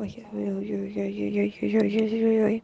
我写作业，我写写写写写写写。